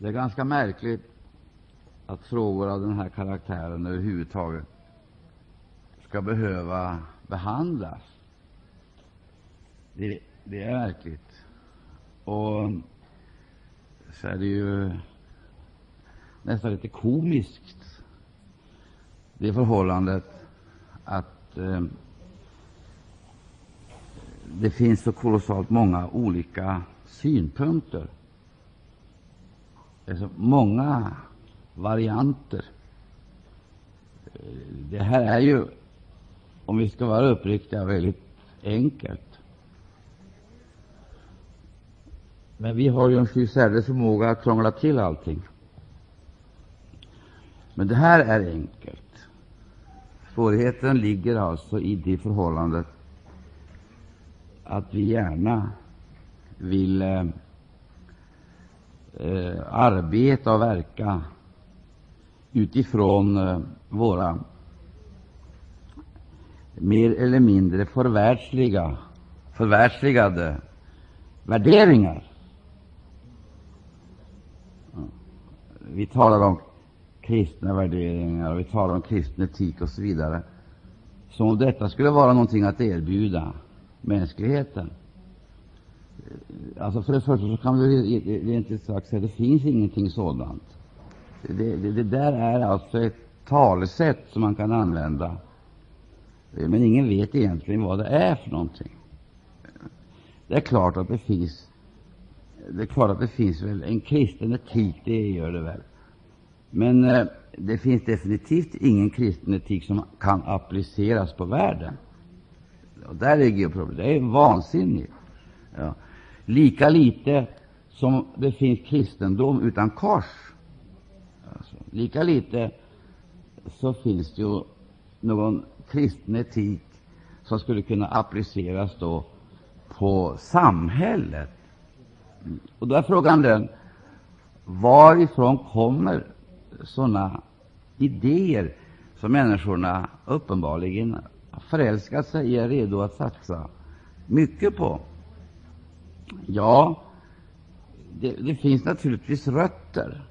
Det är ganska märkligt att frågor av den här karaktären överhuvudtaget skall behöva behandlas. Det, det är märkligt. Och så är det ju nästan lite komiskt, det förhållandet att eh, det finns så kolossalt många olika synpunkter. Det är så många varianter. Det här är ju, om vi ska vara uppriktiga, väldigt enkelt. Men vi har ju en sjusärdeles förmåga att krångla till allting. Men det här är enkelt. Svårigheten ligger alltså i det förhållandet att vi gärna vill eh, eh, arbeta och verka utifrån eh, våra mer eller mindre förvärldsliga, förvärldsligade värderingar. Vi talar om kristna värderingar vi talar om kristen etik och så vidare, som om detta skulle vara någonting att erbjuda mänskligheten. Alltså för det första så kan vi rent ut sagt säga att det finns ingenting sådant. Det, det, det, där är alltså ett talesätt som man kan använda, men ingen vet egentligen vad det är för någonting. Det är klart att det finns det är klart att det finns väl en kristen etik, det gör det väl. Men eh, det finns definitivt ingen kristen etik som kan appliceras på världen. Och där ligger problemet. Det är vansinnigt. Lika lite som det finns kristendom utan kors, alltså, lika lite så finns det ju någon kristen etik som skulle kunna appliceras då på samhället. Och då är frågan den, varifrån kommer sådana idéer som människorna uppenbarligen förälskat sig i, är redo att satsa mycket på? Ja, det, det, finns naturligtvis rötter,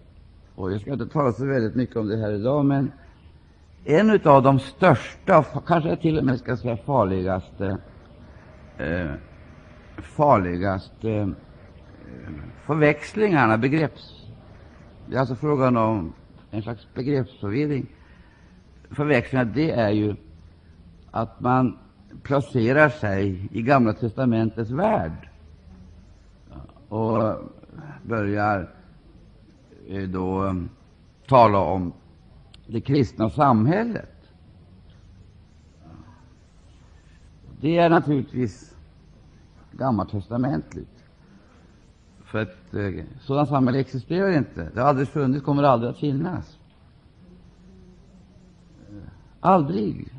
och jag ska inte tala så väldigt mycket om det här idag, men en av de största, kanske till och med ska säga farligaste, eh, farligaste eh, förväxlingarna, begrepps... Det är alltså frågan om en slags begreppsförvirring. Förväxlingar, det är ju att man placerar sig i Gamla testamentets värld och börjar eh, då um, tala om det kristna samhället. Det är naturligtvis gammaltestamentligt. För ett eh, sådant samhälle existerar inte. Det har aldrig funnits, kommer aldrig att finnas. Eh, aldrig.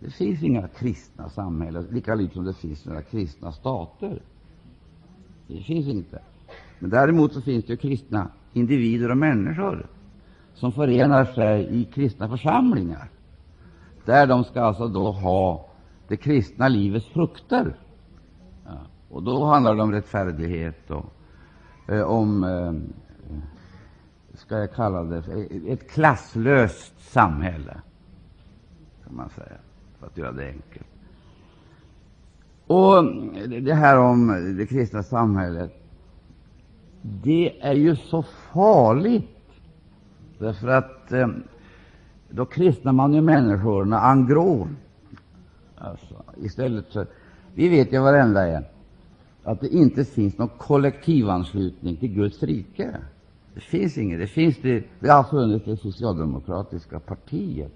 Det finns inga kristna samhällen, lika lite som det finns några kristna stater. Det finns inte. Men däremot så finns det kristna individer och människor som förenar sig i kristna församlingar, där de ska alltså då ha det kristna livets frukter. Ja, och då handlar det om rättfärdighet och eh, om, eh, ska jag kalla det, ett klasslöst samhälle, kan man säga, för att göra det enkelt. Och det här om det kristna samhället, det är ju så farligt, därför att eh, då kristnar man ju människorna angron. Alltså, istället för, vi vet ju varenda en att det inte finns någon kollektivanslutning till Guds rike. Det finns inget. Det, finns det, det har funnits det socialdemokratiska partiet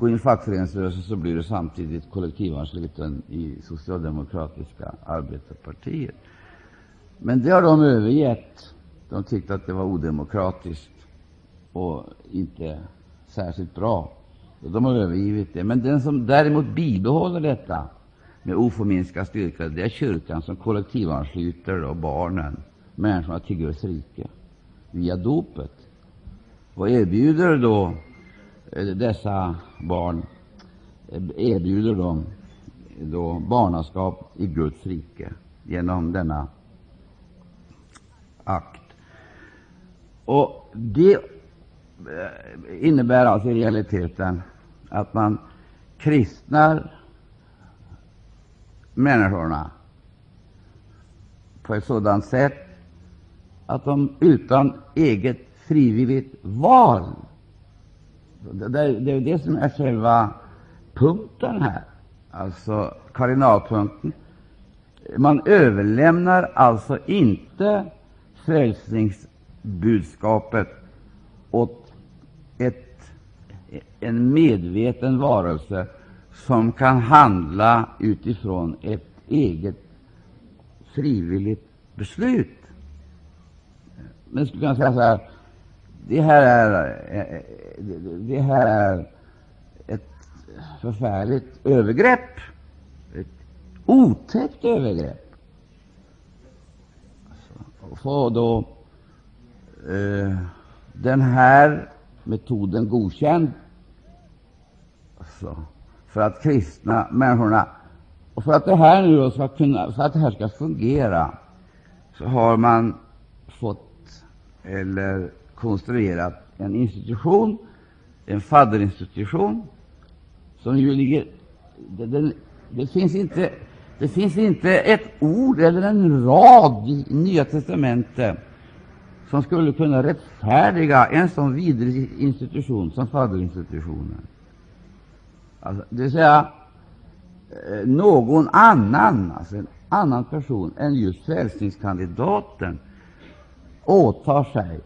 gå in i fackföreningsrörelsen så blir du samtidigt kollektivansluten i socialdemokratiska arbetarpartiet. Men det har de övergett. De tyckte att det var odemokratiskt och inte särskilt bra. De har övergivit det. Men den som däremot bibehåller detta med oförminskad styrka, det är kyrkan som kollektivansluter och barnen, människorna till Guds rike, via dopet och erbjuder då Eh, dessa barn eh, erbjuder dem då barnaskap i Guds rike genom denna akt. Och Det eh, innebär alltså i realiteten att man kristnar människorna på ett sådant sätt att de utan eget frivilligt val det, är det som är själva punkten här, alltså kardinalpunkten. Man överlämnar alltså inte frälsningsbudskapet åt ett, en medveten varelse som kan handla utifrån ett eget frivilligt beslut. Men skulle kunna säga så här, det här är, eh, eh, det här är ett förfärligt övergrepp, ett otäckt övergrepp. Alltså, och få då eh, den här metoden godkänd alltså, för att kristna människorna och för att det här nu ska kunna, för att det här ska fungera så har man fått eller konstruerat en institution, en fadderinstitution, som ju ligger Det, det, finns inte, det finns inte ett ord eller en rad i Nya testamentet som skulle kunna rättfärdiga en sån vidrig institution som fadderinstitutionen. Alltså, det vill säga, eh, någon annan, alltså en annan person än just frälsningskandidaten åtar sig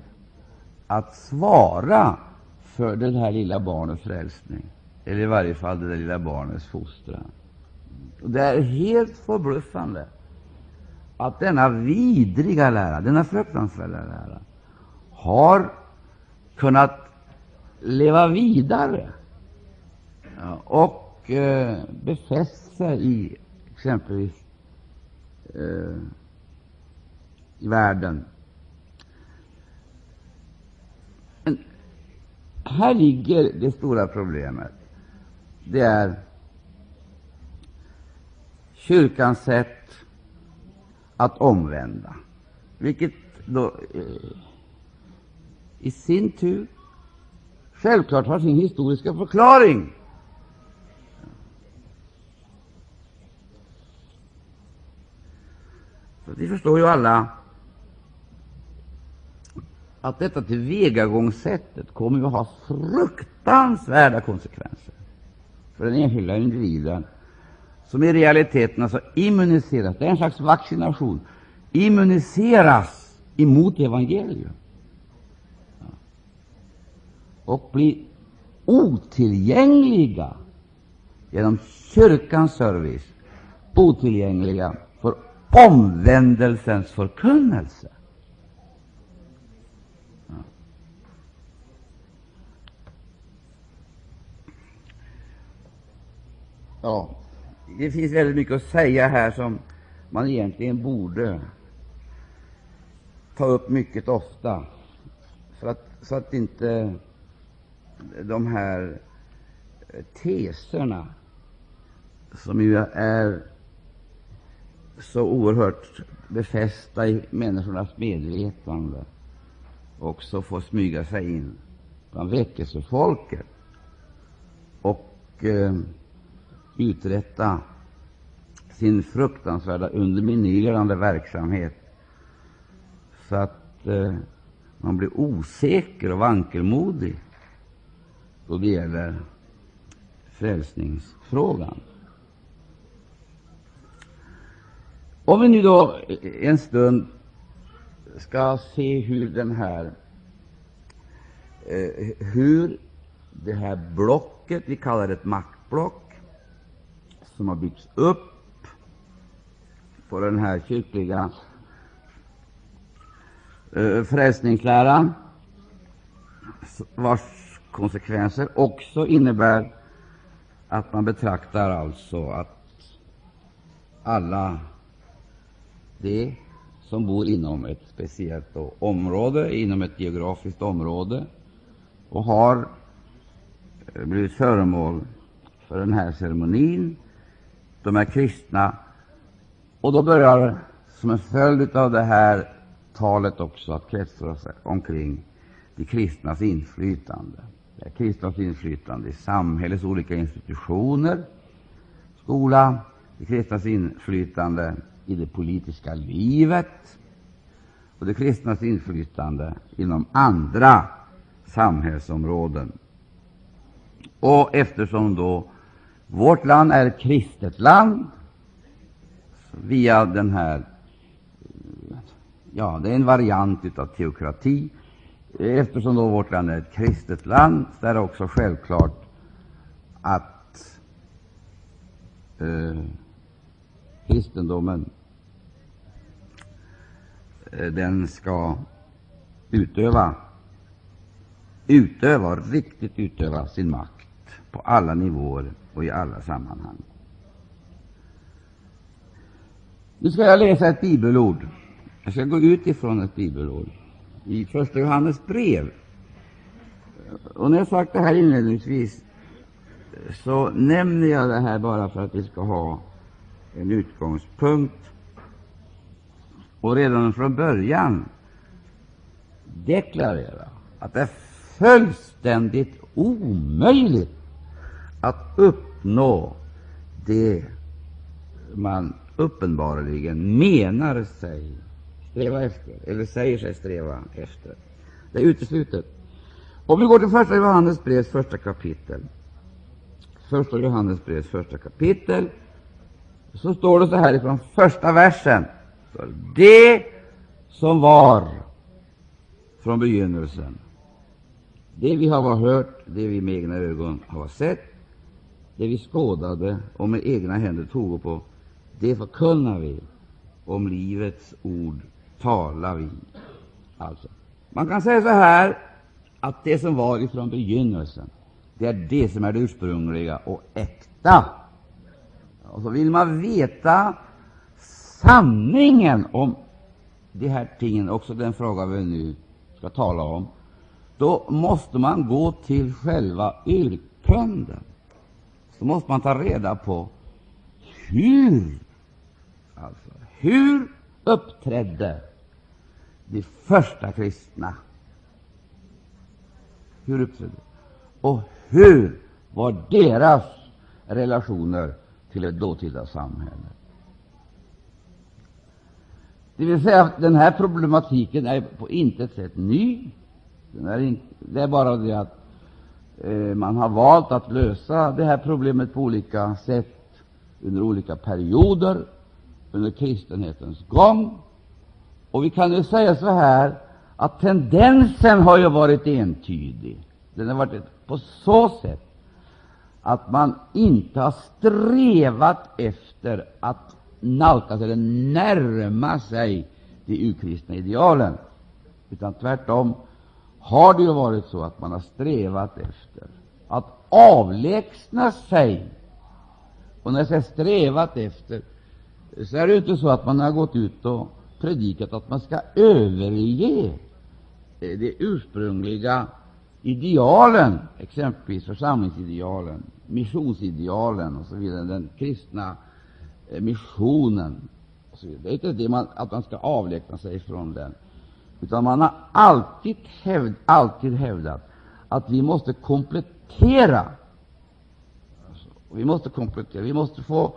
att svara för det här lilla barnets frälsning, eller i varje fall det där lilla barnets fostran. Och det är helt förbluffande att denna vidriga lära, denna fruktansvärda lära, har kunnat leva vidare och eh, befäst sig i exempelvis eh, i världen. Här ligger det stora problemet. Det är kyrkans sätt att omvända, vilket då eh, i sin tur självklart har sin historiska förklaring. Så vi förstår ju alla att detta tillvägagångssättet kommer att ha fruktansvärda konsekvenser för den enskilda individen, som i realiteten alltså immuniseras, det är en slags vaccination, immuniseras emot evangelium. Och blir otillgängliga genom kyrkans service, otillgängliga för omvändelsens förkunnelse. Ja, det finns väldigt mycket att säga här som man egentligen borde ta upp mycket ofta, för att, så att inte de här eh, teserna, som ju är så oerhört befästa i människornas medvetande, också får smyga sig in bland väckelsefolket. Och eh, uträtta sin fruktansvärda underminerande verksamhet så att eh, man blir osäker och vankelmodig då det gäller frälsningsfrågan. Om vi nu då en stund ska se hur den här eh, hur det här blocket, vi kallar det ett maktblock, som har byggts upp på den här kyrkliga eh, frälsningsläran, vars konsekvenser också innebär att man betraktar alltså att alla de som bor inom ett speciellt område, inom ett geografiskt område, och har eh, blivit föremål för den här ceremonin, de är kristna. Och då börjar, som en följd av det här talet, också att kretsa sig omkring de kristnas inflytande. Det är kristnas inflytande i samhällets olika institutioner, skola, de kristnas inflytande i det politiska livet och de kristnas inflytande inom andra samhällsområden. Och eftersom då vårt land är ett kristet land, via den här Ja, det är en variant av teokrati. Eftersom då vårt land är ett kristet land, så är det också självklart att eh, kristendomen eh, den ska utöva, utöva, riktigt utöva sin makt på alla nivåer och i alla sammanhang. Nu ska jag läsa ett bibelord. Jag ska gå ut ifrån ett bibelord i Första Johannes brev. Och när jag sagt det här inledningsvis så nämner jag det här bara för att vi ska ha en utgångspunkt och redan från början deklarera att det är fullständigt omöjligt att uppnå det man uppenbarligen menar sig sträva efter, eller säger sig sträva efter. Det är uteslutet. Om vi går till första Johannes brevs första kapitel, första Johannes brevs första kapitel, så står det så här ifrån första versen. Det som var från begynnelsen, det vi har hört, det vi med egna ögon har sett, det vi skådade och med egna händer tog på, det förkunnar vi om livets ord talar vi. Alltså, man kan säga så här att det som var ifrån begynnelsen, det är det som är det ursprungliga och äkta. Och så vill man veta sanningen om de här tingen, också den fråga vi nu ska tala om, då måste man gå till själva urkunden. Så måste man ta reda på hur, alltså, hur uppträdde de första kristna? Hur uppträdde Och hur var deras relationer till det dåtida samhället? Det vill säga att den här problematiken är på intet sätt ny. Den Är inte, det är bara det att Eh, man har valt att lösa det här problemet på olika sätt under olika perioder under kristenhetens gång. Och vi kan ju säga så här att tendensen har ju varit entydig. Den har varit på så sätt att man inte har strävat efter att nalkas eller närma sig de urkristna idealen, utan tvärtom har det ju varit så att man har strävat efter att avlägsna sig. Och när jag säger strävat efter, så är det inte så att man har gått ut och predikat att man skall överge eh, de ursprungliga idealen, exempelvis församlingsidealen, missionsidealen och så vidare, den kristna eh, missionen. Och så vidare. Det är inte det man, att man skall avlägsna sig från den, utan man har alltid, hävd, alltid hävdat att vi måste komplettera. Alltså, vi måste komplettera. Vi måste få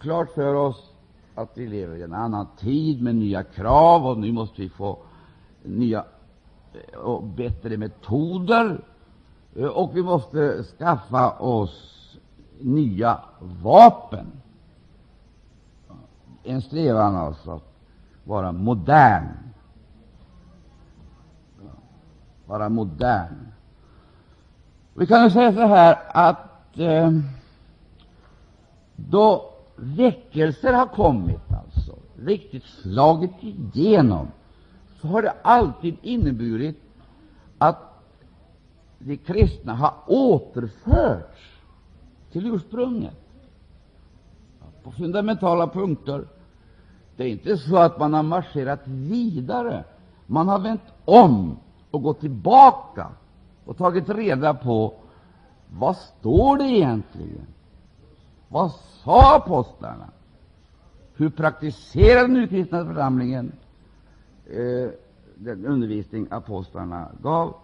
klart för oss att vi lever i en annan tid med nya krav, och nu måste vi få nya eh, och bättre metoder, eh, och vi måste skaffa oss nya vapen. En strävan alltså att vara modern. Vara modern. Vi kan säga så här att eh, då väckelser har kommit, alltså riktigt slagit igenom, så har det alltid inneburit att de kristna har återförts till ursprunget på fundamentala punkter. Det är inte så att man har marscherat vidare. Man har vänt om och gått tillbaka och tagit reda på vad står det egentligen vad sa apostlarna? Hur praktiserade den kristna församlingen eh, den undervisning apostlarna gav.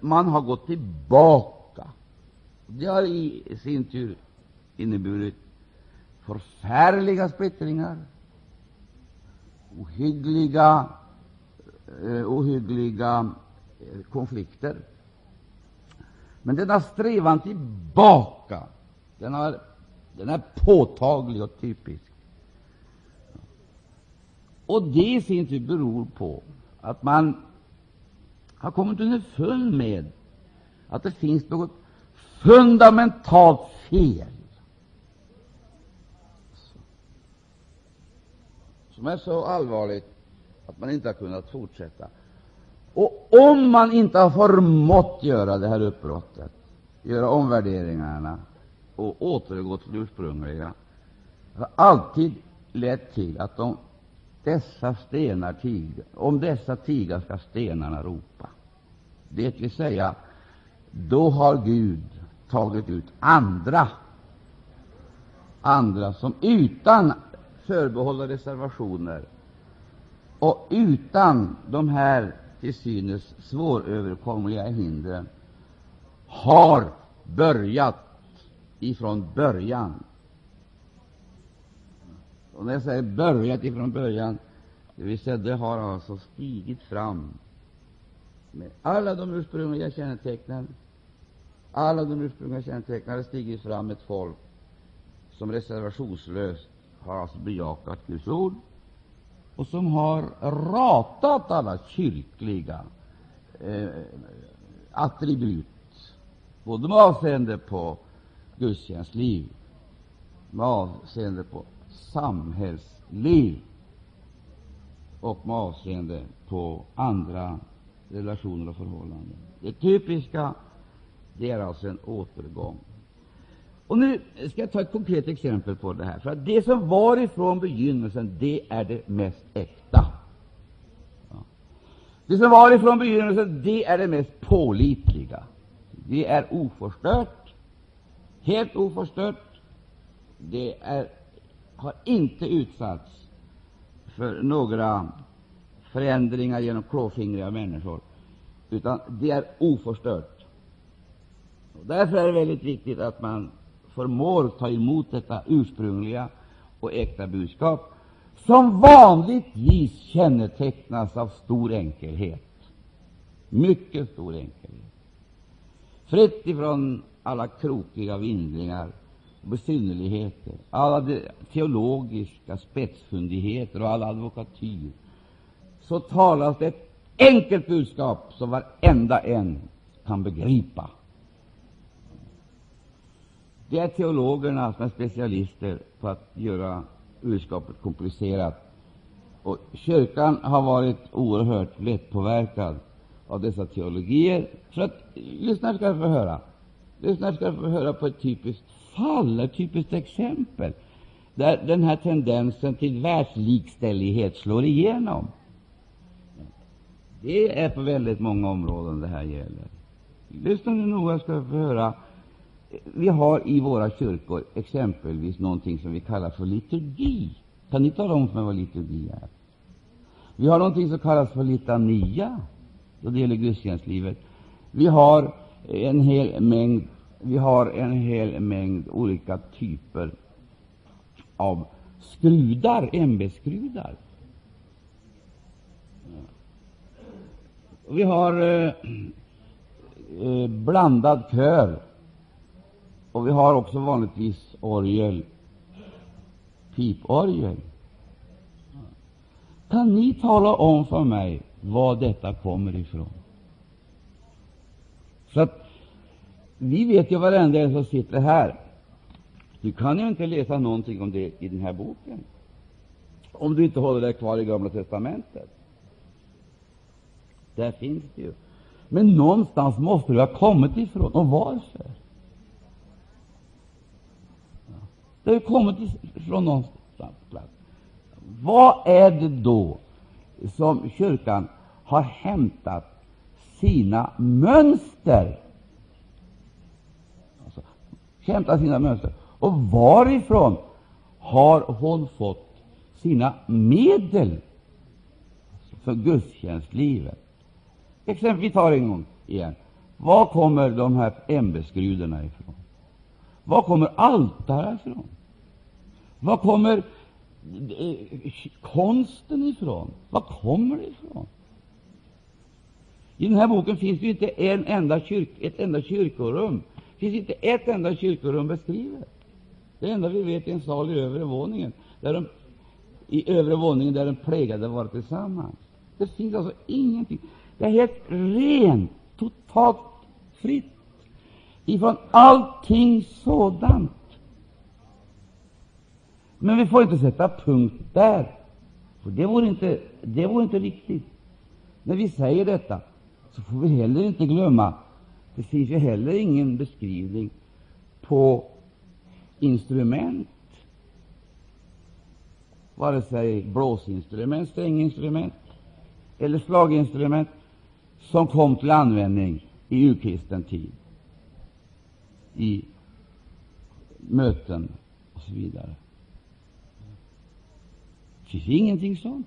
Man har gått tillbaka. Det har i sin tur inneburit förfärliga splittringar, ohyggliga, eh, ohyggliga eh, konflikter. Men denna strävan tillbaka, den, är, den är påtaglig och typisk. Och det i sin tur beror på att man har kommit underfund med att det finns något fundamentalt fel som är så allvarligt att man inte har kunnat fortsätta. Och om man inte har förmått göra det här uppbrottet, göra omvärderingarna och återgå till det ursprungliga, har alltid lett till att de, dessa stenar tiga, Om dessa tigar ska stenarna ropa. Det vill säga, då har Gud tagit ut andra, andra som utan förbehåll och reservationer och utan de här till synes svåröverkomliga hindren har börjat ifrån början. Och när jag säger börjat ifrån början, det vill säga det har alltså stigit fram med alla de ursprungliga kännetecknen. Alla de ursprungliga kännetecknen har stigit fram ett folk som reservationslöst har alltså bejakat Guds ord och som har ratat alla kyrkliga eh, attribut, både med avseende på gudstjänstliv, med avseende på samhällsliv och med avseende på andra relationer och förhållanden. Det typiska det är alltså en återgång och Nu ska jag ta ett konkret exempel på det här. För att Det som var ifrån begynnelsen, det är det mest äkta. Det som var ifrån begynnelsen, det är det mest pålitliga. Det är oförstört, helt oförstört. Det är, har inte utsatts för några förändringar genom klåfingriga människor, utan det är oförstört. Och därför är det väldigt viktigt att man förmår ta emot detta ursprungliga och äkta budskap, som vanligtvis kännetecknas av stor enkelhet, mycket stor enkelhet, fritt ifrån alla krokiga vindlingar och besynnerligheter, alla teologiska spetsfundigheter och all advokatyr, så talas det ett enkelt budskap som varenda en kan begripa. Det är teologerna som är specialister på att göra budskapet komplicerat. Och kyrkan har varit oerhört lättpåverkad av dessa teologier. För att, lyssna ska du få höra. Lyssna ska du få höra på ett typiskt fall, ett typiskt exempel, där den här tendensen till världslikställighet slår igenom. Det är på väldigt många områden det här gäller. Lyssna nu noga ska du få höra vi har i våra kyrkor exempelvis någonting som vi kallar för liturgi. Kan ni tala om för mig vad liturgi är? Vi har någonting som kallas för litania då det gäller gudstjänstlivet. Vi har en hel mängd, vi har en hel mängd olika typer av skrudar, ämbetsskrudar. Vi har eh, eh blandad kör och vi har också vanligtvis orgel, piporgel. Kan ni tala om för mig var detta kommer ifrån? Så att vi vet ju varenda en som sitter här. Du kan ju inte läsa någonting om det i den här boken, om du inte håller dig kvar i Gamla testamentet. Där finns det ju. Men någonstans måste det ha kommit ifrån. Och varför? Det har ju kommit från någonstans. Vad är det då som kyrkan har hämtat sina mönster? Alltså, hämtat sina mönster. Och varifrån har hon fått sina medel för gudstjänstlivet. Exempel, vi tar en gång igen. Var kommer de här ämbetsgruderna ifrån? Var kommer altaret ifrån? Var kommer eh, konsten ifrån? Var kommer det ifrån? I den här boken finns det inte en enda kyrk, ett enda kyrkorum. Det finns inte ett enda kyrkorum beskrivet. Det enda vi vet är en sal i övre våningen, där de, i övre våningen där de plägade var tillsammans. Det finns alltså ingenting. Det är helt rent, totalt fritt ifrån allting sådant. Men vi får inte sätta punkt där, för det vore inte, det vore inte riktigt. När vi säger detta, så får vi heller inte glömma det finns ju heller ingen beskrivning på instrument, vare sig blåsinstrument, stränginstrument eller slaginstrument, som kom till användning i urkristen tid, i möten och så vidare. Det finns ingenting sånt.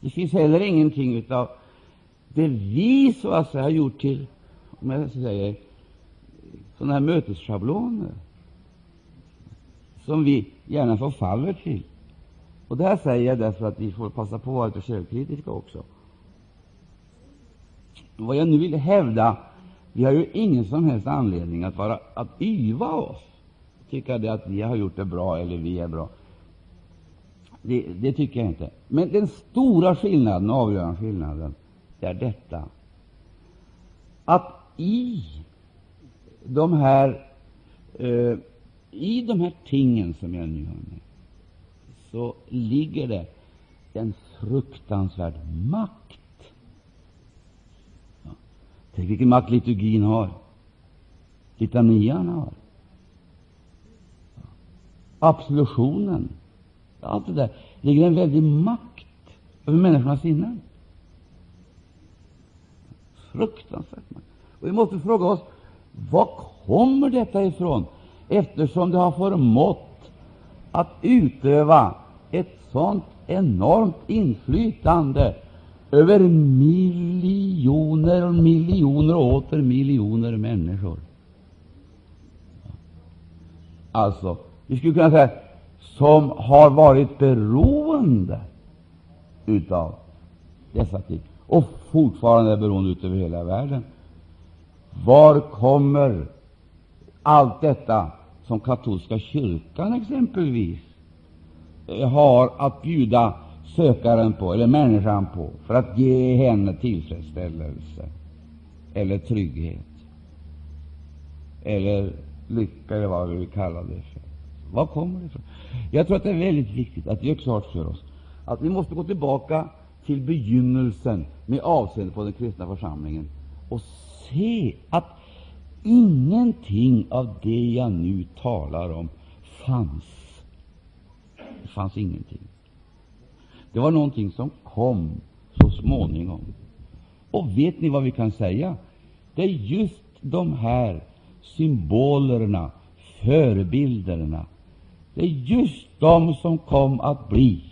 Det finns heller ingenting av det vi så att säga har gjort till om jag säger, sådana här mötesschabloner som vi gärna förfaller till. Och det här säger jag därför att vi får passa på att vara lite självkritiska också. Vad jag nu vill hävda, vi har ju ingen som helst anledning att, vara, att yva oss, tycka det att vi har gjort det bra eller vi är bra. Det, det tycker jag inte. Men den stora skillnaden, avgörande skillnaden, det är detta att i de här, eh, i de här tingen som jag nu har med, så ligger det en fruktansvärd makt. Tänk vilken makt liturgin har, litanian har, absolutionen, allt det där. Det ligger en väldig makt över människornas sinnen. Fruktansvärt makt. Och vi måste fråga oss var kommer detta ifrån, eftersom det har förmått att utöva ett sådant enormt inflytande över miljoner och miljoner och åter miljoner människor. Alltså, vi skulle kunna säga som har varit beroende utav dessa ting och fortfarande är beroende utav hela världen. Var kommer allt detta som katolska kyrkan exempelvis har att bjuda sökaren på, eller människan på, för att ge henne tillfredsställelse eller trygghet eller lycka, eller vad vi vill kalla det för. Var kommer det ifrån? Jag tror att det är väldigt viktigt att vi gör klart för oss att vi måste gå tillbaka till begynnelsen med avseende på den kristna församlingen och se att ingenting av det jag nu talar om fanns. Det fanns ingenting. Det var någonting som kom så småningom. Och vet ni vad vi kan säga? Det är just de här symbolerna, förebilderna, det är just de som kom att bli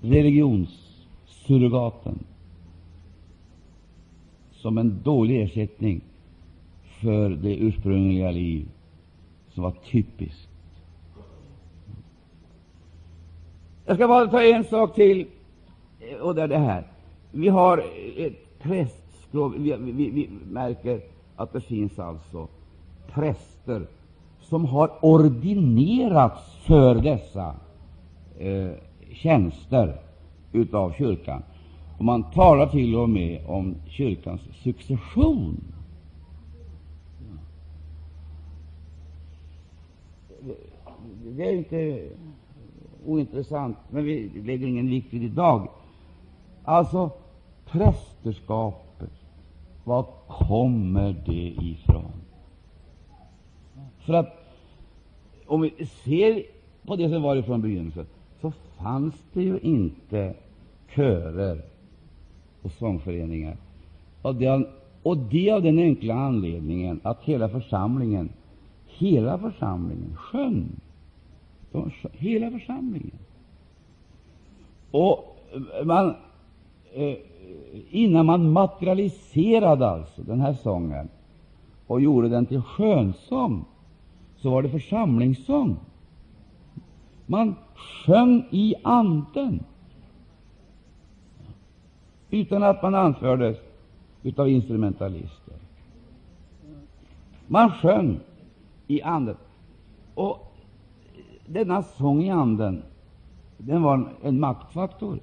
religionssurrogaten som en dålig ersättning för det ursprungliga liv som var typiskt. Jag ska bara ta en sak till, eh, och det är det här. Vi har ett prästskrov. Vi, vi, vi, märker att det finns alltså präster som har ordinerats för dessa eh, tjänster utav kyrkan. Och man talar till och med om kyrkans succession. Det är inte ointressant, men vi lägger ingen vikt vid det idag. Alltså, prästerskapet, var kommer det ifrån? För att om vi ser på det som var ifrån begynnelsen, så fanns det ju inte körer och sångföreningar. Och det, och det av den enkla anledningen att hela församlingen, hela församlingen sjöng. För hela församlingen. Och man, eh, innan man materialiserade alltså den här sången och gjorde den till skönsång, så var det församlingssång. Man sjöng i anden utan att man anfördes av instrumentalister. Man sjöng i anden. Och denna sång i anden den var en maktfaktor,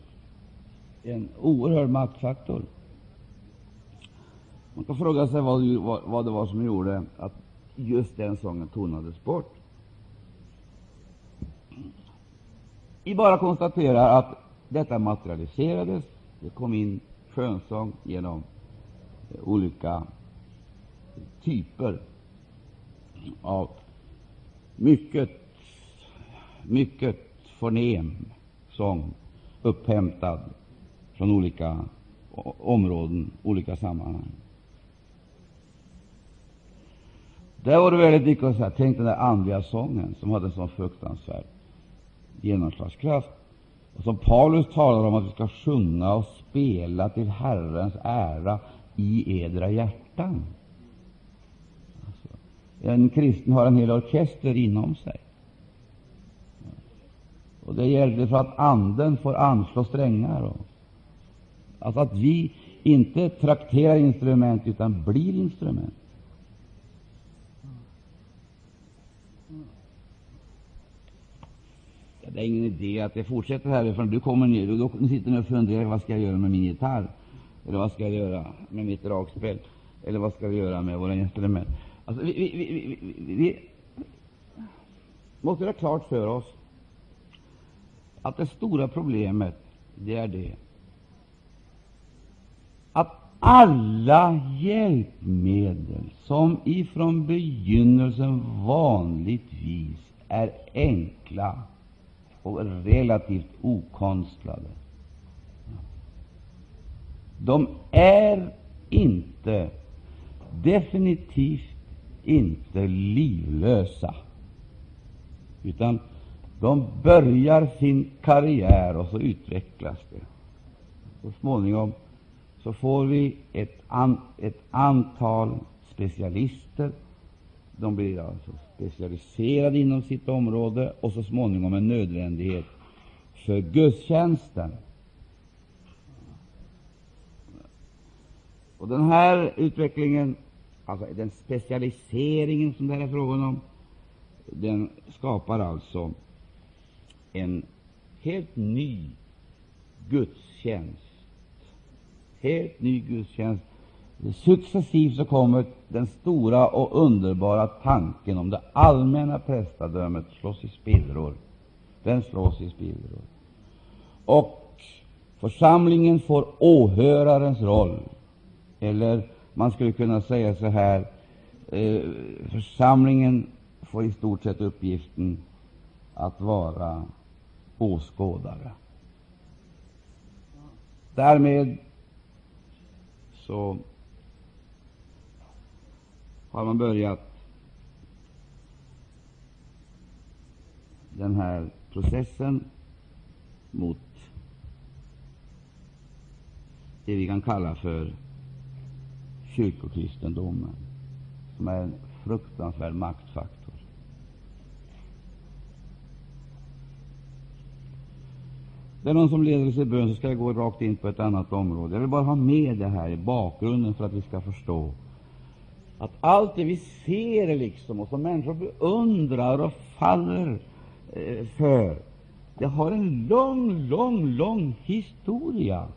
en oerhörd maktfaktor. Man kan fråga sig vad, vad, vad det var som gjorde att just den sången tonades bort. Vi bara konstaterar att detta materialiserades. Det kom in skönsång genom eh, olika typer av mycket, mycket förnem sång, upphämtad från olika områden, olika sammanhang. Där var det väldigt mycket att säga. Tänk den där andliga sången som hade en sån fruktansvärd genomslagskraft. Och som Paulus talar om att vi ska sjunga och spela till Herrens ära i edra hjärtan. Alltså, en kristen har en hel orkester inom sig. Och Det gällde för att Anden får anslå strängar. Och, alltså att vi inte trakterar instrument utan blir instrument. Det är ingen idé att jag fortsätter härifrån. Du kommer ner och då sitter ni och funderar vad ska jag göra med min gitarr, eller vad ska jag göra med mitt dragspel, eller vad ska jag göra med våra instrument. Alltså, vi, vi, vi, vi, vi måste ha klart för oss att det stora problemet det är det att alla hjälpmedel som ifrån begynnelsen vanligtvis är enkla och relativt okonstlade, de är inte, definitivt inte livlösa, utan de börjar sin karriär och så utvecklas det. Så småningom så får vi ett, an, ett antal specialister. De blir alltså specialiserade inom sitt område och så småningom en nödvändighet för gudstjänsten. Och den här utvecklingen, alltså den specialiseringen som det här är frågan om, den skapar alltså en helt ny gudstjänst. Helt ny gudstjänst. Successivt så kommer den stora och underbara tanken om det allmänna prästadömet slås i spillror. Den slås i spillror. Och församlingen får åhörarens roll. Eller man skulle kunna säga så här, eh, församlingen får i stort sett uppgiften att vara åskådare. Därmed så har man börjat den här processen mot det vi kan kalla för kyrkokristendomen, som är en fruktansvärd maktfaktor. Det är någon som leder oss i bön, så ska jag gå rakt in på ett annat område. Jag vill bara ha med det här i bakgrunden för att vi ska förstå att allt det vi ser liksom, och som människor beundrar och faller eh, för, det har en lång, lång, lång historia.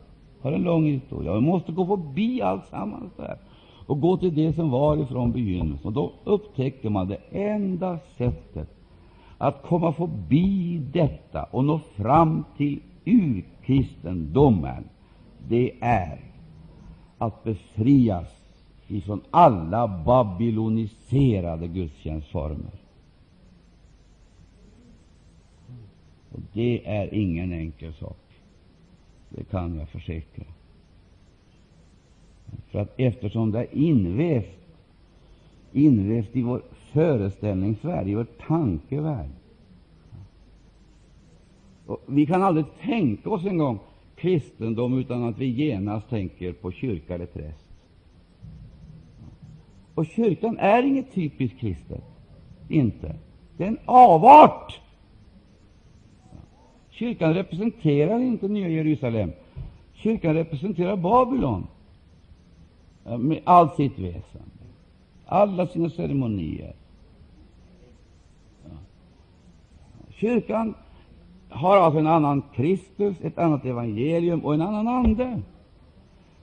Har en lång historia. Vi måste gå förbi allt sammans där och gå till det som var ifrån begynnelsen. Och då upptäcker man det enda sättet att komma förbi detta och nå fram till urkristendomen, det är att befrias ifrån alla babyloniserade gudstjänstformer. Och det är ingen enkel sak. Det kan jag försäkra. För att eftersom det är invävt, invävt i vår föreställningsvärld, i vår tankevärld, vi kan aldrig tänka oss en gång kristendom utan att vi genast tänker på kyrka eller präst. Och kyrkan är inget typiskt kristet. Inte. Det är en avart. Kyrkan representerar inte Nya Jerusalem. Kyrkan representerar Babylon med allt sitt väsen, alla sina ceremonier. Kyrkan har alltså en annan Kristus, ett annat evangelium och en annan ande.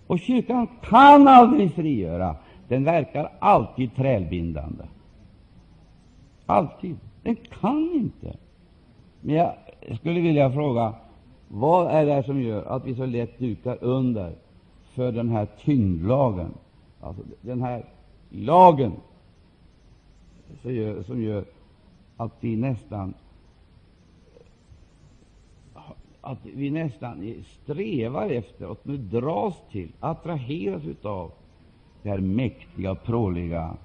Och kyrkan kan aldrig frigöra. Den verkar alltid trälbindande. Alltid. Den kan inte. Men jag skulle vilja fråga, vad är det som gör att vi så lätt dukar under för den här tyngdlagen, alltså den här lagen som gör, som gör att vi nästan att vi nästan strävar efter, och nu dras till, attraheras av det här mäktiga, pråliga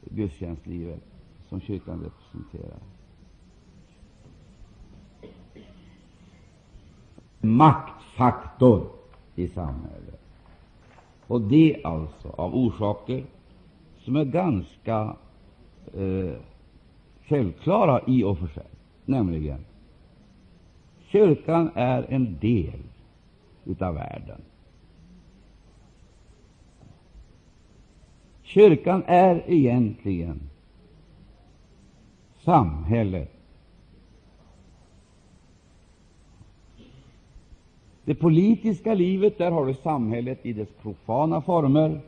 gudstjänstlivet som kyrkan representerar. Maktfaktor i samhället. Och det alltså av orsaker som är ganska eh, självklara i och för sig, nämligen Kyrkan är en del av världen. Kyrkan är egentligen samhället. Det politiska livet, där har du samhället i dess profana former.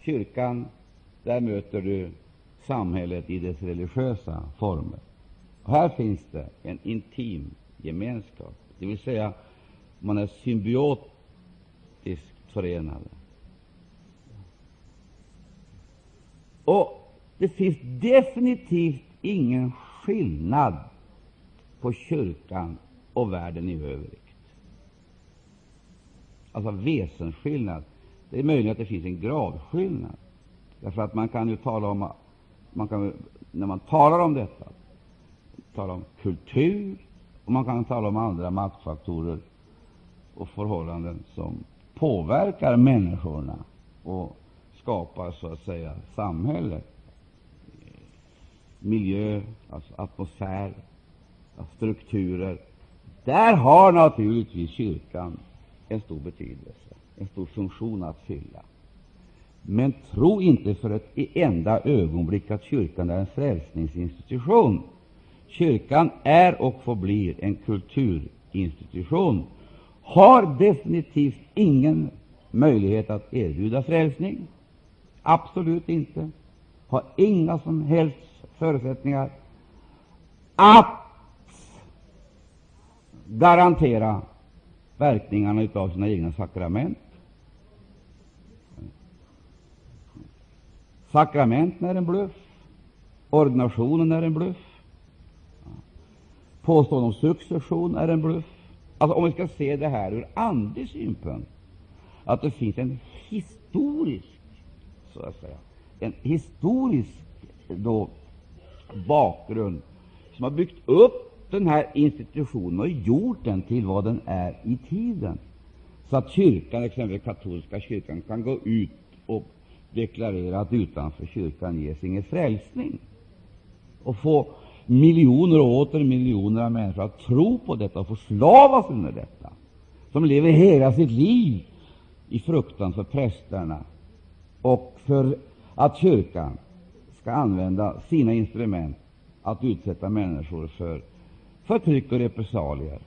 Kyrkan, där möter du samhället i dess religiösa former. Här finns det en intim gemenskap, det vill säga man är symbiotiskt förenade. Och det finns definitivt ingen skillnad på kyrkan och världen i övrigt. Alltså väsensskillnad. Det är möjligt att det finns en gradskillnad. Därför att man kan ju tala om, man kan, när man talar om detta, tala om kultur och man kan tala om andra maktfaktorer och förhållanden som påverkar människorna och skapar så att säga samhället, miljö, alltså atmosfär, strukturer. Där har naturligtvis kyrkan en stor betydelse, en stor funktion att fylla. Men tro inte för ett enda ögonblick att kyrkan är en frälsningsinstitution. Kyrkan är och förblir en kulturinstitution, har definitivt ingen möjlighet att erbjuda frälsning. Absolut inte. Har inga som helst förutsättningar att garantera verkningarna av sina egna sakrament. Sakramenten är en bluff. Ordinationen är en bluff. Påstående om succession är en bluff. Alltså, om vi ska se det här ur andlig synpunkt, att det finns en historisk, så att säga, en historisk då, bakgrund som har byggt upp den här institutionen och gjort den till vad den är i tiden. Så att kyrkan, exempelvis katolska kyrkan, kan gå ut och deklarera att utanför kyrkan ges ingen frälsning och få miljoner och åter miljoner av människor att tro på detta och förslavas under detta, som lever hela sitt liv i fruktan för prästerna och för att kyrkan skall använda sina instrument att utsätta människor för förtryck och repressalier.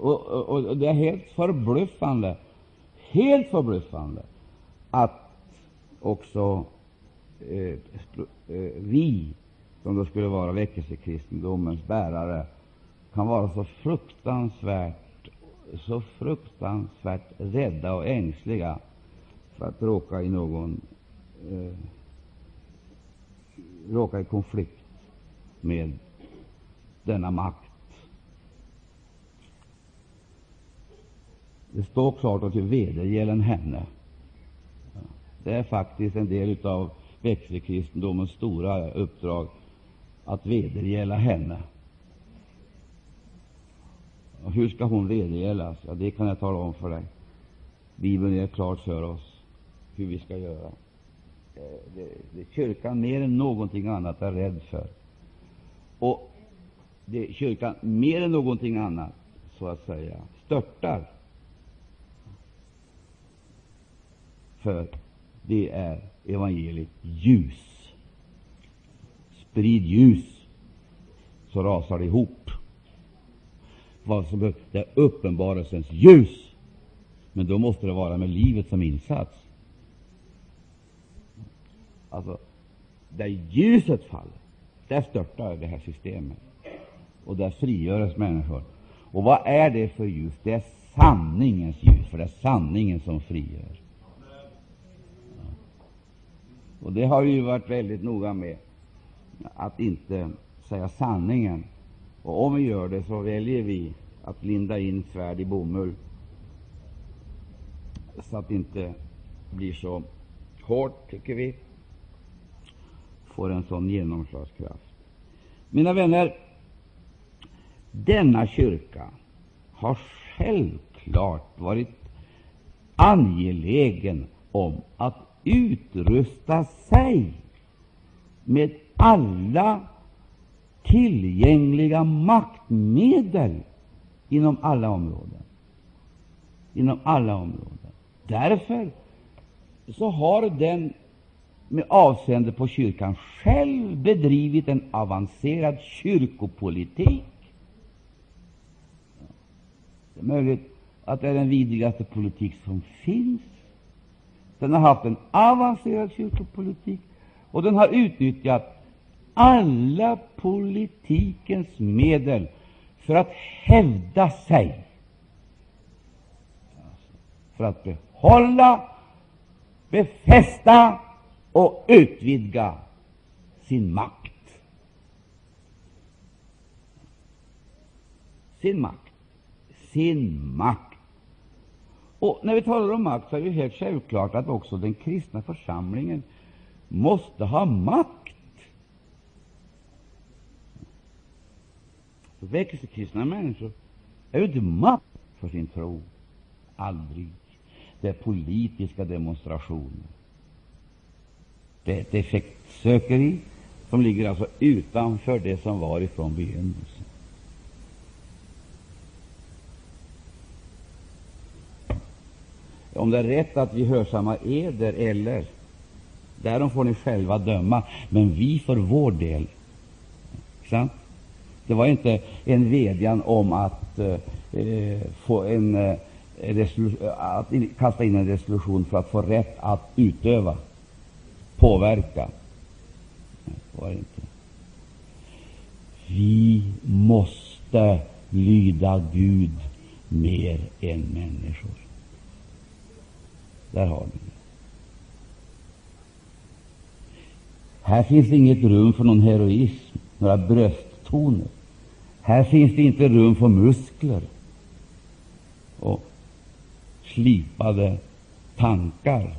Och, och, och, Det är helt förbluffande, helt förbluffande att också Eh, eh, vi, som då skulle vara väckelsekristendomens bärare, kan vara så fruktansvärt, så fruktansvärt rädda och ängsliga för att råka i någon eh, råka i konflikt med denna makt. Det står klart att vi vedergällen henne. Det är faktiskt en del av växelkristendomens stora uppdrag att vedergälla henne. Och hur ska hon vedergällas? Ja, det kan jag tala om för dig. Bibeln är klart för oss hur vi ska göra. Eh, det, det kyrkan mer än någonting annat är rädd för. Och det kyrkan mer än någonting annat, så att säga, störtar för, det är evangeliet ljus. Sprid ljus, så rasar det ihop. Vad som behövs, det är uppenbarelsens ljus. Men då måste det vara med livet som insats. Alltså, där ljuset faller, där störtar det här systemet. Och där frigörs människor. Och vad är det för ljus? Det är sanningens ljus, för det är sanningen som frigör. Och det har vi ju varit väldigt noga med, att inte säga sanningen. Och om vi gör det, så väljer vi att linda in svärd i bomull, så att det inte blir så hårt, tycker vi, får en sån genomslagskraft. Mina vänner, denna kyrka har självklart varit angelägen om att utrusta sig med alla tillgängliga maktmedel inom alla områden. Inom alla områden. Därför så har den med avseende på kyrkan själv bedrivit en avancerad kyrkopolitik. Det är möjligt att det är den vidrigaste politik som finns. Den har haft en avancerad kyrkopolitik, och den har utnyttjat alla politikens medel för att hävda sig, för att behålla, befästa och utvidga sin makt. Sin makt. Sin makt. Och när vi talar om makt så är det helt självklart att också den kristna församlingen måste ha makt. Väckelsekristna människor är ju inte makt för sin tro. Aldrig. Det är politiska demonstrationer. Det är ett effektsökeri som ligger alltså utanför det som var ifrån begynnelsen. Om det är rätt att vi hörsammar eder eller Därom får ni själva döma, men vi för vår del. Sant? Det var inte en vädjan om att eh, få en, eh, att kasta in en resolution för att få rätt att utöva påverka. Det var inte. Vi måste lyda Gud mer än människor. Där har ni det. Här finns inget rum för någon heroism, några brösttoner. Här finns det inte rum för muskler och slipade tankar.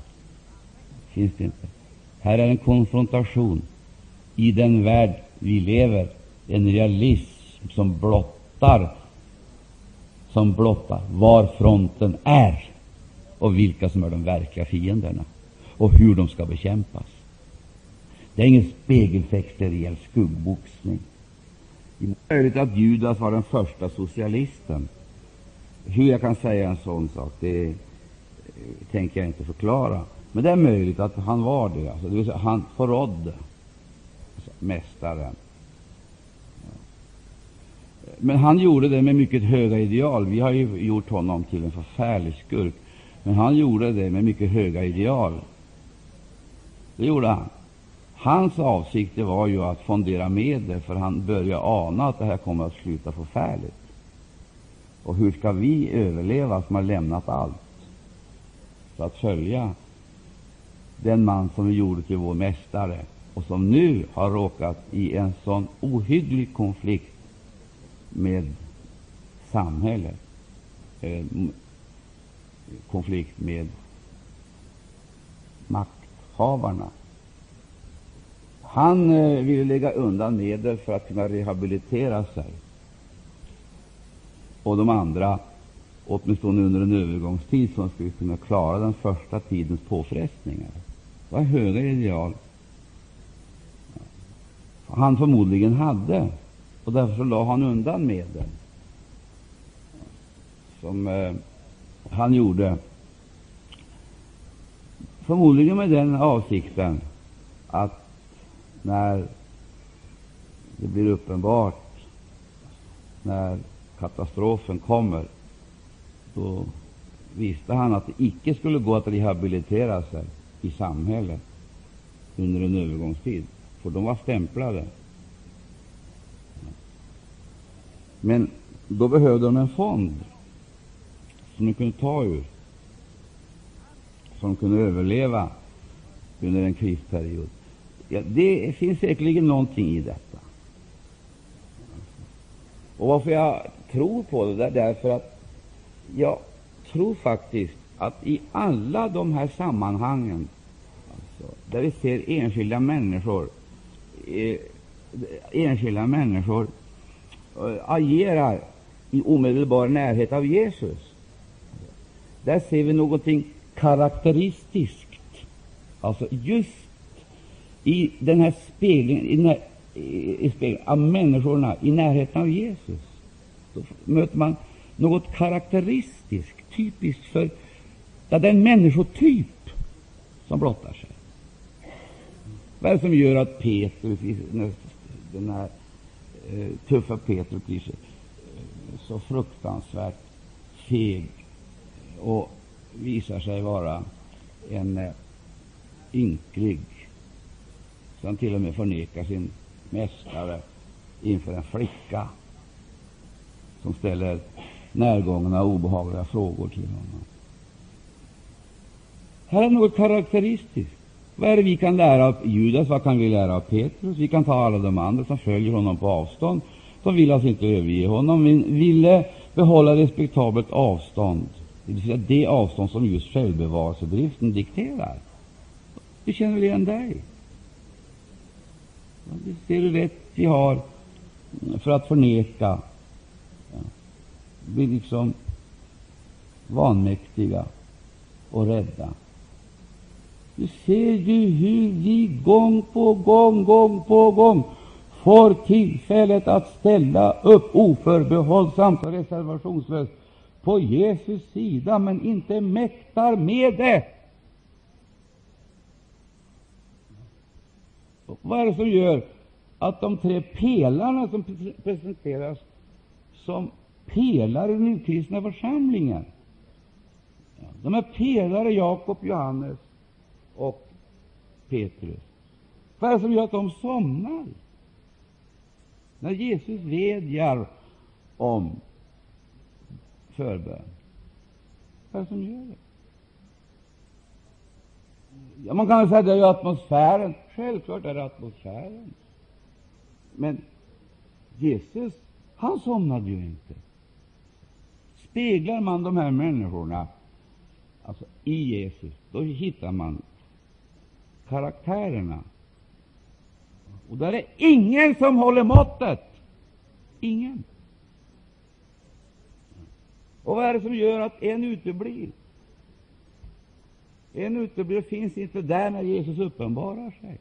Finns det inte. Här är en konfrontation i den värld vi lever, en realism som blottar, som blottar var fronten är och vilka som är de verkliga fienderna och hur de ska bekämpas. Det är ingen spegelfäkteriell skuggboxning. Det är möjligt att Judas var den första socialisten. Hur jag kan säga en sån sak, det tänker jag inte förklara. Men det är möjligt att han var det. Alltså, det vill säga, han förrådde alltså, mästaren. Men han gjorde det med mycket höga ideal. Vi har ju gjort honom till en förfärlig skurk, men han gjorde det med mycket höga ideal. Det gjorde han. Hans avsikt var ju att fondera medel, för han började ana att det här kommer att sluta förfärligt. Och hur ska vi överleva som har lämnat allt för att följa den man som vi gjorde till vår mästare och som nu har råkat i en sån ohygglig konflikt med samhället, eh, konflikt med makthavarna. Han eh, ville lägga undan medel för att kunna rehabilitera sig. Och de andra, åtminstone under en övergångstid, som skulle kunna klara den första tidens påfrestningar. Det var höga ideal han förmodligen hade, och därför så la han undan medel som eh, han gjorde, förmodligen med den avsikten att när det blir uppenbart, när katastrofen kommer, då visste han att det icke skulle gå att rehabilitera sig i samhället under en övergångstid, för de var stämplade. Men då behövde de en fond som de kunde ta ur, som kunde överleva under en krisperiod. Ja, det finns säkerligen någonting i detta. Och Varför jag tror på det, där, därför att jag tror faktiskt att i alla de här sammanhangen alltså, där vi ser enskilda människor eh, enskilda människor eh, agerar i omedelbar närhet av Jesus, där ser vi någonting karaktäristiskt. Alltså just i den här speglingen, i den här, i, i av människorna i närheten av Jesus, då möter man något karaktäristiskt, typiskt för ja, den människotyp som blottar sig. Vad är det som gör att Petrus, den här eh, tuffa Petrus, blir så eh, fruktansvärt feg och visar sig vara en eh, ynklig, som till och med förnekar sin mästare inför en flicka som ställer närgångna och obehagliga frågor till honom. Här är något karaktäristiskt. Vad är det vi kan lära av Judas? Vad kan vi lära av Petrus? Vi kan ta alla de andra som följer honom på avstånd. De vill alltså inte överge honom, men ville behålla respektabelt avstånd, det betyder det avstånd som just självbevarelsedriften dikterar. Vi känner väl igen dig? Vi ser hur rätt vi har för att förneka. Vi liksom vanmäktiga och rädda. Du ser ju hur vi gång på gång, gång på gång får tillfället att ställa upp oförbehållsamt och reservationslöst på Jesus sida, men inte mäktar med det. Vad är det som gör att de tre pelarna som presenteras som pelare i den kristna församlingen, de är pelare Jakob, Johannes och Petrus. Vad är det som gör att de somnar? När Jesus vädjar om förbön. Vad är det som gör det? Ja, man kan väl säga att det är atmosfären. Självklart är det atmosfären. Men Jesus, han somnade ju inte. Speglar man de här människorna alltså i Jesus, då hittar man karaktärerna. Och där är ingen som håller måttet. Ingen. Och vad är det som gör att en uteblir? En uteblir och finns inte där när Jesus uppenbarar sig.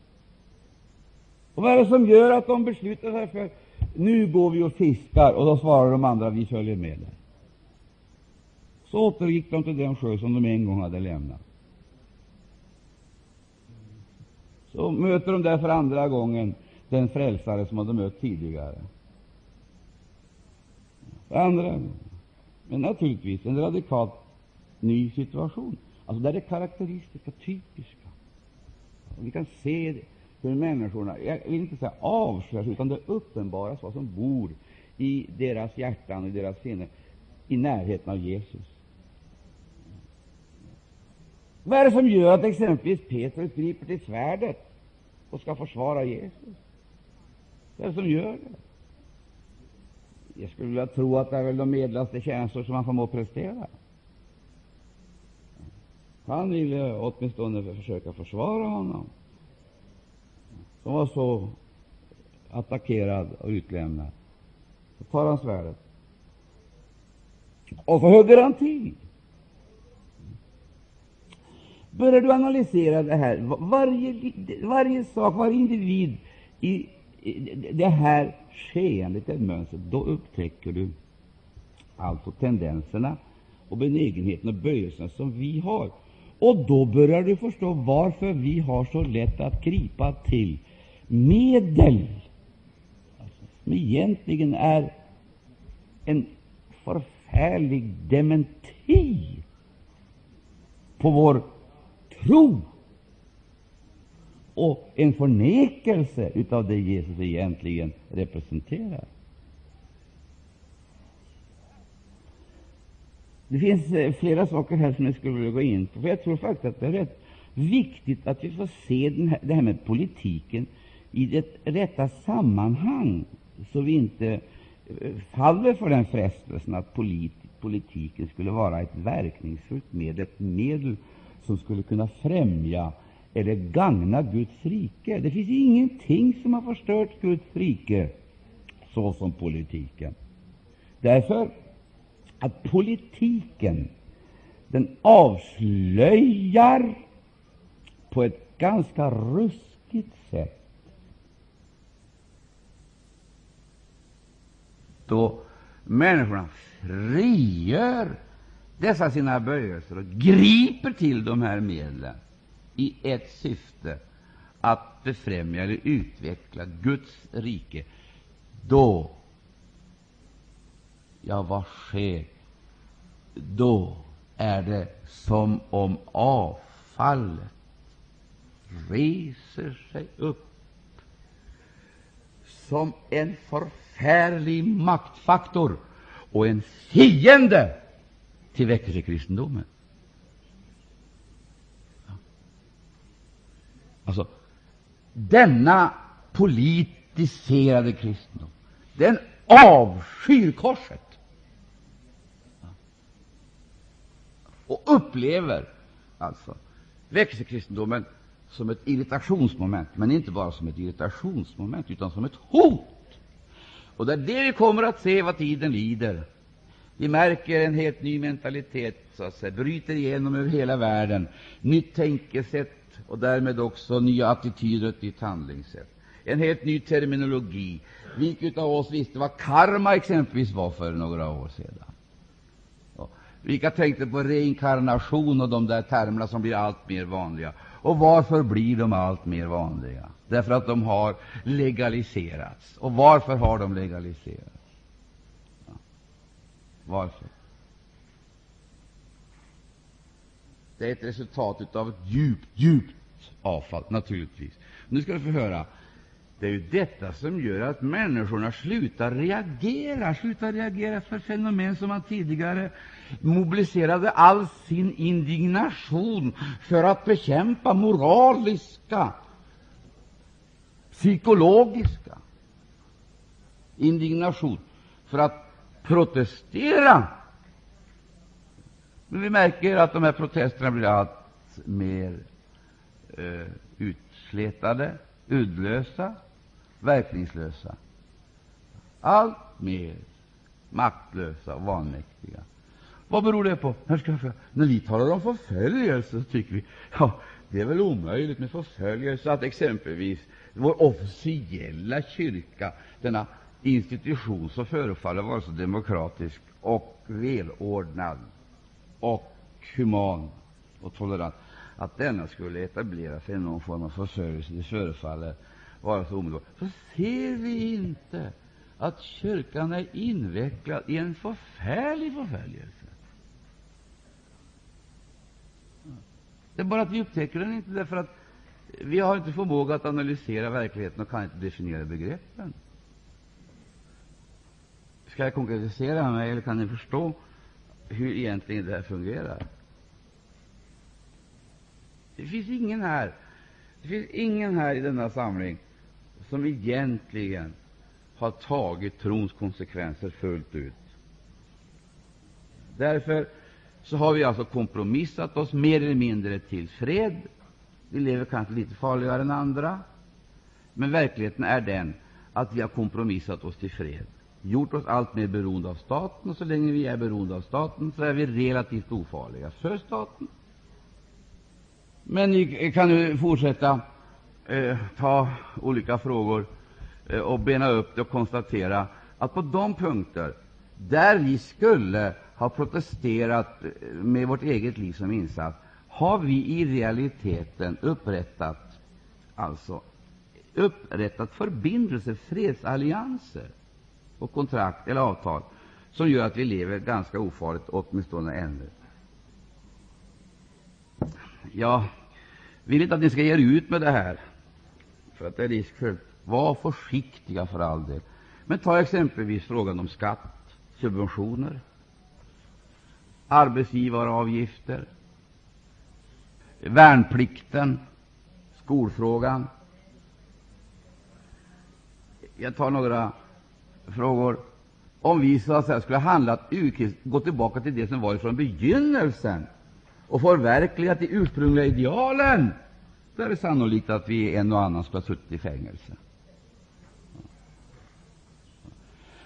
Och vad är det som gör att de beslutar sig för nu går vi och fiskar, och då svarar de andra vi följer med dig. Så återgick de till den sjö som de en gång hade lämnat. så möter de där för andra gången den frälsare som de mött tidigare. Andra, men naturligtvis en radikalt ny situation. Alltså det är det karaktäristiska, typiska. Vi kan se hur människorna, jag vill inte säga avslöjas, utan det uppenbaras vad som bor i deras hjärtan och deras sinne i närheten av Jesus. Vad är det som gör att exempelvis Petrus griper till svärdet och ska försvara Jesus? Vad är det som gör det? Jag skulle vilja tro att det är väl de medlaste tjänster som han förmår prestera. Han ville åtminstone försöka försvara honom. som var så attackerad och utlämnad. Så tar han svärdet och så hugger han till. Börjar du analysera det här, varje, varje sak, varje individ i det här skeendet, det mönstret, då upptäcker du alltså tendenserna och benägenheten och böjelserna som vi har. Och då börjar du förstå varför vi har så lätt att gripa till medel alltså, som egentligen är en förfärlig dementi på vår tro och en förnekelse av det Jesus egentligen representerar. Det finns eh, flera saker här som jag skulle vilja gå in på. För jag tror faktiskt att det är rätt viktigt att vi får se den här, det här med politiken i det rätta sammanhang, så vi inte eh, faller för den frestelsen att polit, politiken skulle vara ett verkningsfullt medel, ett medel som skulle kunna främja eller gagna Guds rike. Det finns ingenting som har förstört Guds rike så som politiken. Därför att politiken den avslöjar på ett ganska ruskigt sätt då människorna frigör dessa sina böjelser och griper till de här medlen i ett syfte att befrämja eller utveckla Guds rike, då Ja, vad sker? Då är det som om avfallet reser sig upp som en förfärlig maktfaktor och en fiende till väckelsekristendomen. Alltså, denna politiserade kristendom, den avskyr korset och upplever alltså väckelsekristendomen som ett irritationsmoment, men inte bara som ett irritationsmoment, utan som ett hot. Och det är det vi kommer att se vad tiden lider. Vi märker en helt ny mentalitet så att säga, bryter igenom över hela världen, nytt tänkesätt och därmed också nya attityder och ett nytt handlingssätt. En helt ny terminologi. Vilka av oss visste vad karma exempelvis var för några år sedan? Vilka tänkte på reinkarnation och de där termerna som blir allt mer vanliga? Och varför blir de allt mer vanliga? Därför att de har legaliserats. Och varför har de legaliserats? Ja. Varför? Det är ett resultat av ett djupt, djupt avfall, naturligtvis. Nu ska du få höra. Det är ju detta som gör att människorna slutar reagera, slutar reagera för fenomen som man tidigare mobiliserade all sin indignation för att bekämpa moraliska, psykologiska indignation, för att protestera. Men vi märker att de här protesterna blir allt mer eh, utslätade, uddlösa, verkningslösa, allt mer maktlösa och vanmäktiga. Vad beror det på? När vi talar om förföljelse så tycker vi ja, det är väl omöjligt med förföljelse att exempelvis vår officiella kyrka, denna institution som förefaller vara så demokratisk och välordnad och human och tolerant, att denna skulle etablera sig i någon form av förföljelse, det förefaller vara så omedelbart. Så ser vi inte att kyrkan är invecklad i en förfärlig förföljelse. Det är bara att vi upptäcker den inte, därför att vi har inte förmåga att analysera verkligheten och kan inte definiera begreppen. Ska jag konkretisera mig, eller kan ni förstå hur egentligen det här fungerar? Det finns ingen här, det finns ingen här i denna samling som egentligen har tagit trons konsekvenser fullt ut. Därför så har vi alltså kompromissat oss mer eller mindre till fred. Vi lever kanske lite farligare än andra. Men verkligheten är den att vi har kompromissat oss till fred, gjort oss allt mer beroende av staten, och så länge vi är beroende av staten så är vi relativt ofarliga för staten. Men ni kan nu fortsätta eh, ta olika frågor eh, och bena upp det och konstatera att på de punkter där vi skulle ha protesterat eh, med vårt eget liv som insats har vi i realiteten upprättat, alltså, upprättat förbindelser, fredsallianser och kontrakt eller avtal som gör att vi lever ganska ofarligt, åtminstone ännu. Jag vill inte att ni ska ge er ut med det här, för att det är riskfyllt. Var försiktiga för all del. Men ta exempelvis frågan om skatt, subventioner, arbetsgivaravgifter, värnplikten, skolfrågan. Jag tar några frågor. Om vi så att säga skulle ha handlat urkrist, gå tillbaka till det som var från begynnelsen och förverkligat de ursprungliga idealen, då är det sannolikt att vi en och annan skulle ha suttit i fängelse.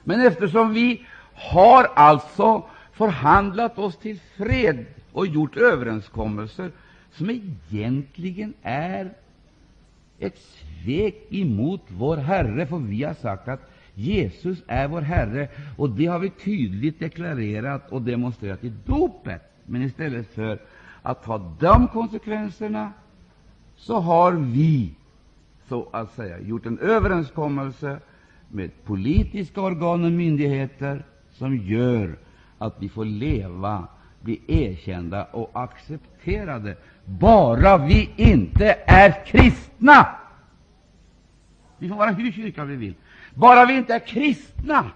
Men eftersom vi har alltså förhandlat oss till fred och gjort överenskommelser som egentligen är ett svek emot vår Herre, för vi har sagt att Jesus är vår Herre, och det har vi tydligt deklarerat och demonstrerat i dopet. Men istället för att ta de konsekvenserna så har vi så att säga gjort en överenskommelse med politiska organ och myndigheter som gör att vi får leva, bli erkända och accepterade, bara vi inte är kristna. Vi får vara hur kyrka vi vill, bara vi inte är kristna.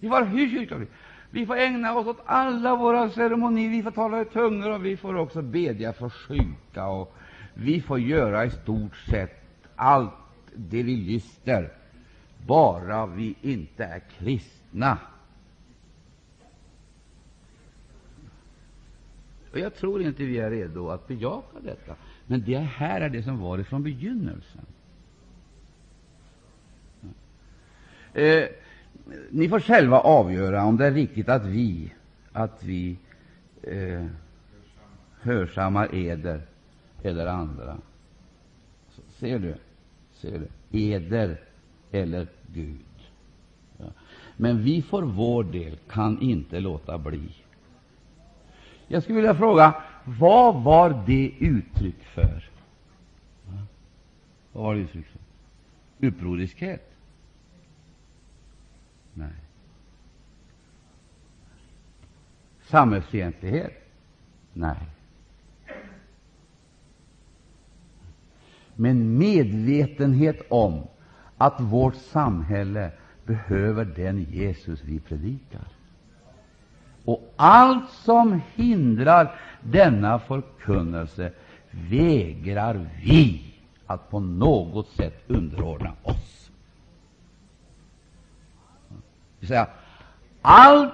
Vi får hur kyrka vi. Vi får ägna oss åt alla våra ceremonier, vi får tala i tungor och vi får också bedja för sjuka och vi får göra i stort sett allt det vi lyster, bara vi inte är kristna. Och Jag tror inte vi är redo att bejaka detta, men det här är det som var från begynnelsen. Eh, ni får själva avgöra om det är riktigt att vi, att vi eh, hörsammar eder eller andra. Så, ser du? Ser du? Eder eller Gud. Ja. Men vi för vår del kan inte låta bli. Jag skulle vilja fråga, vad var det uttryck för? Ja. Vad var det uttryck för? Upproriskhet? Nej. Samhällsfientlighet? Nej. Men medvetenhet om att vårt samhälle behöver den Jesus vi predikar. Och allt som hindrar denna förkunnelse vägrar vi att på något sätt underordna oss. Det säga, allt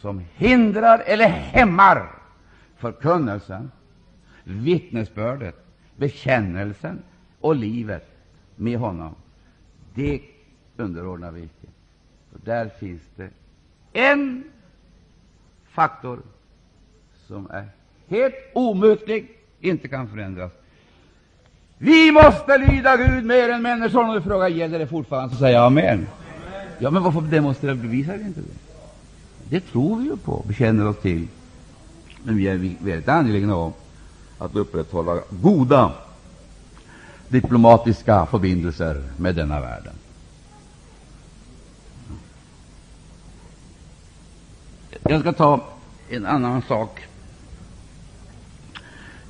som hindrar eller hämmar förkunnelsen, vittnesbördet, bekännelsen och livet med honom, det underordnar vi icke. Och där finns det en faktor som är helt omutlig, inte kan förändras. Vi måste lyda Gud mer än människorna. Om du frågar gäller det fortfarande, så säger jag amen. Ja, men varför demonstrerar bevisar vi inte det? Det tror vi ju på, bekänner oss till. Men vi är väldigt angelägna om att upprätthålla goda diplomatiska förbindelser med denna världen. Jag ska ta en annan sak.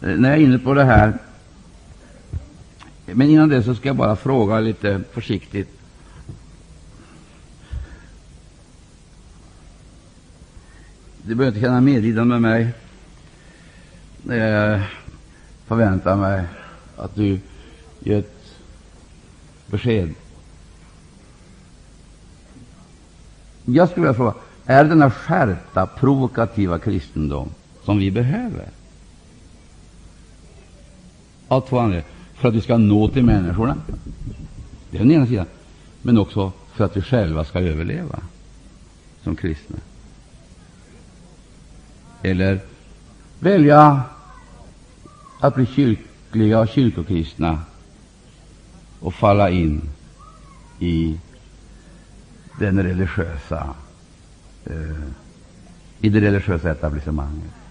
Eh, när jag är inne på det här Men innan det så ska jag bara fråga lite försiktigt. Du behöver inte känna medlidande med mig. Eh, Jag förväntar mig att du ger ett besked. Jag skulle vilja fråga, är det denna skärpta, provokativa kristendom som vi behöver? Av två anledningar. för att vi ska nå till människorna. Det är den ena sidan. Men också för att vi själva ska överleva som kristna. Eller välja att bli kyrkliga och kyrkokristna och falla in i den religiösa, eh, i det religiösa etablissemanget.